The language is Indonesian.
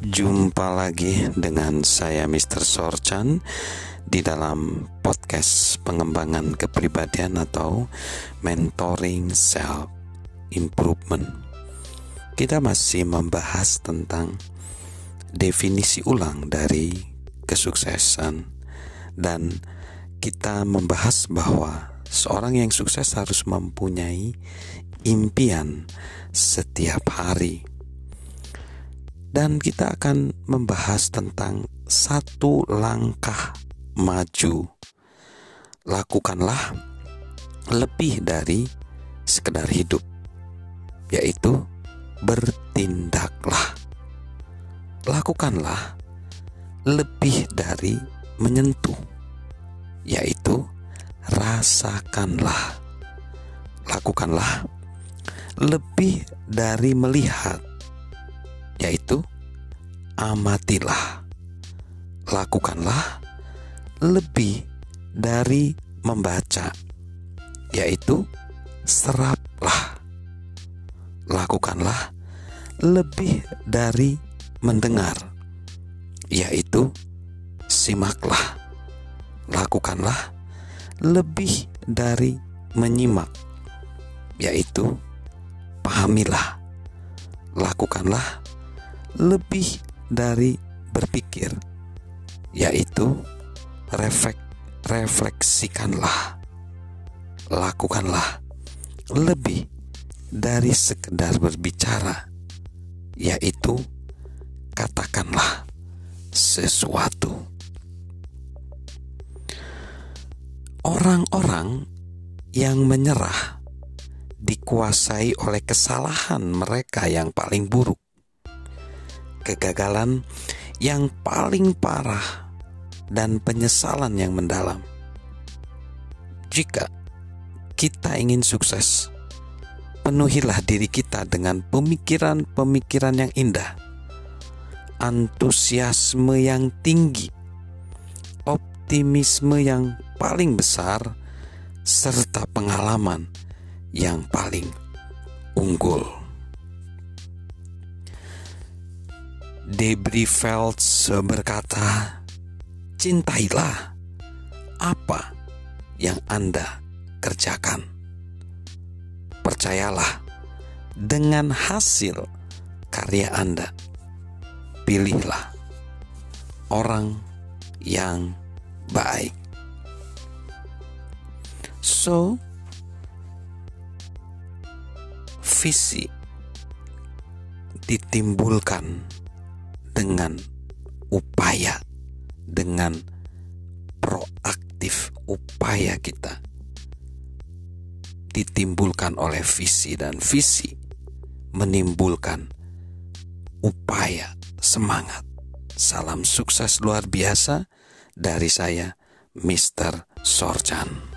Jumpa lagi dengan saya Mr. Sorchan di dalam podcast pengembangan kepribadian atau mentoring self improvement. Kita masih membahas tentang definisi ulang dari kesuksesan dan kita membahas bahwa seorang yang sukses harus mempunyai impian setiap hari dan kita akan membahas tentang satu langkah maju. Lakukanlah lebih dari sekedar hidup, yaitu bertindaklah. Lakukanlah lebih dari menyentuh, yaitu rasakanlah. Lakukanlah lebih dari melihat, yaitu amatilah. Lakukanlah lebih dari membaca, yaitu seraplah. Lakukanlah lebih dari mendengar, yaitu simaklah. Lakukanlah lebih dari menyimak, yaitu pahamilah. Lakukanlah lebih dari berpikir, yaitu reflek, refleksikanlah, lakukanlah lebih dari sekedar berbicara, yaitu katakanlah sesuatu. Orang-orang yang menyerah dikuasai oleh kesalahan mereka yang paling buruk kegagalan yang paling parah dan penyesalan yang mendalam. Jika kita ingin sukses, penuhilah diri kita dengan pemikiran-pemikiran yang indah, antusiasme yang tinggi, optimisme yang paling besar, serta pengalaman yang paling unggul. Debri Feltz berkata, "Cintailah apa yang Anda kerjakan. Percayalah dengan hasil karya Anda. Pilihlah orang yang baik." So, visi ditimbulkan dengan upaya, dengan proaktif upaya kita ditimbulkan oleh visi dan visi menimbulkan upaya semangat. Salam sukses luar biasa dari saya, Mr. Sorjan.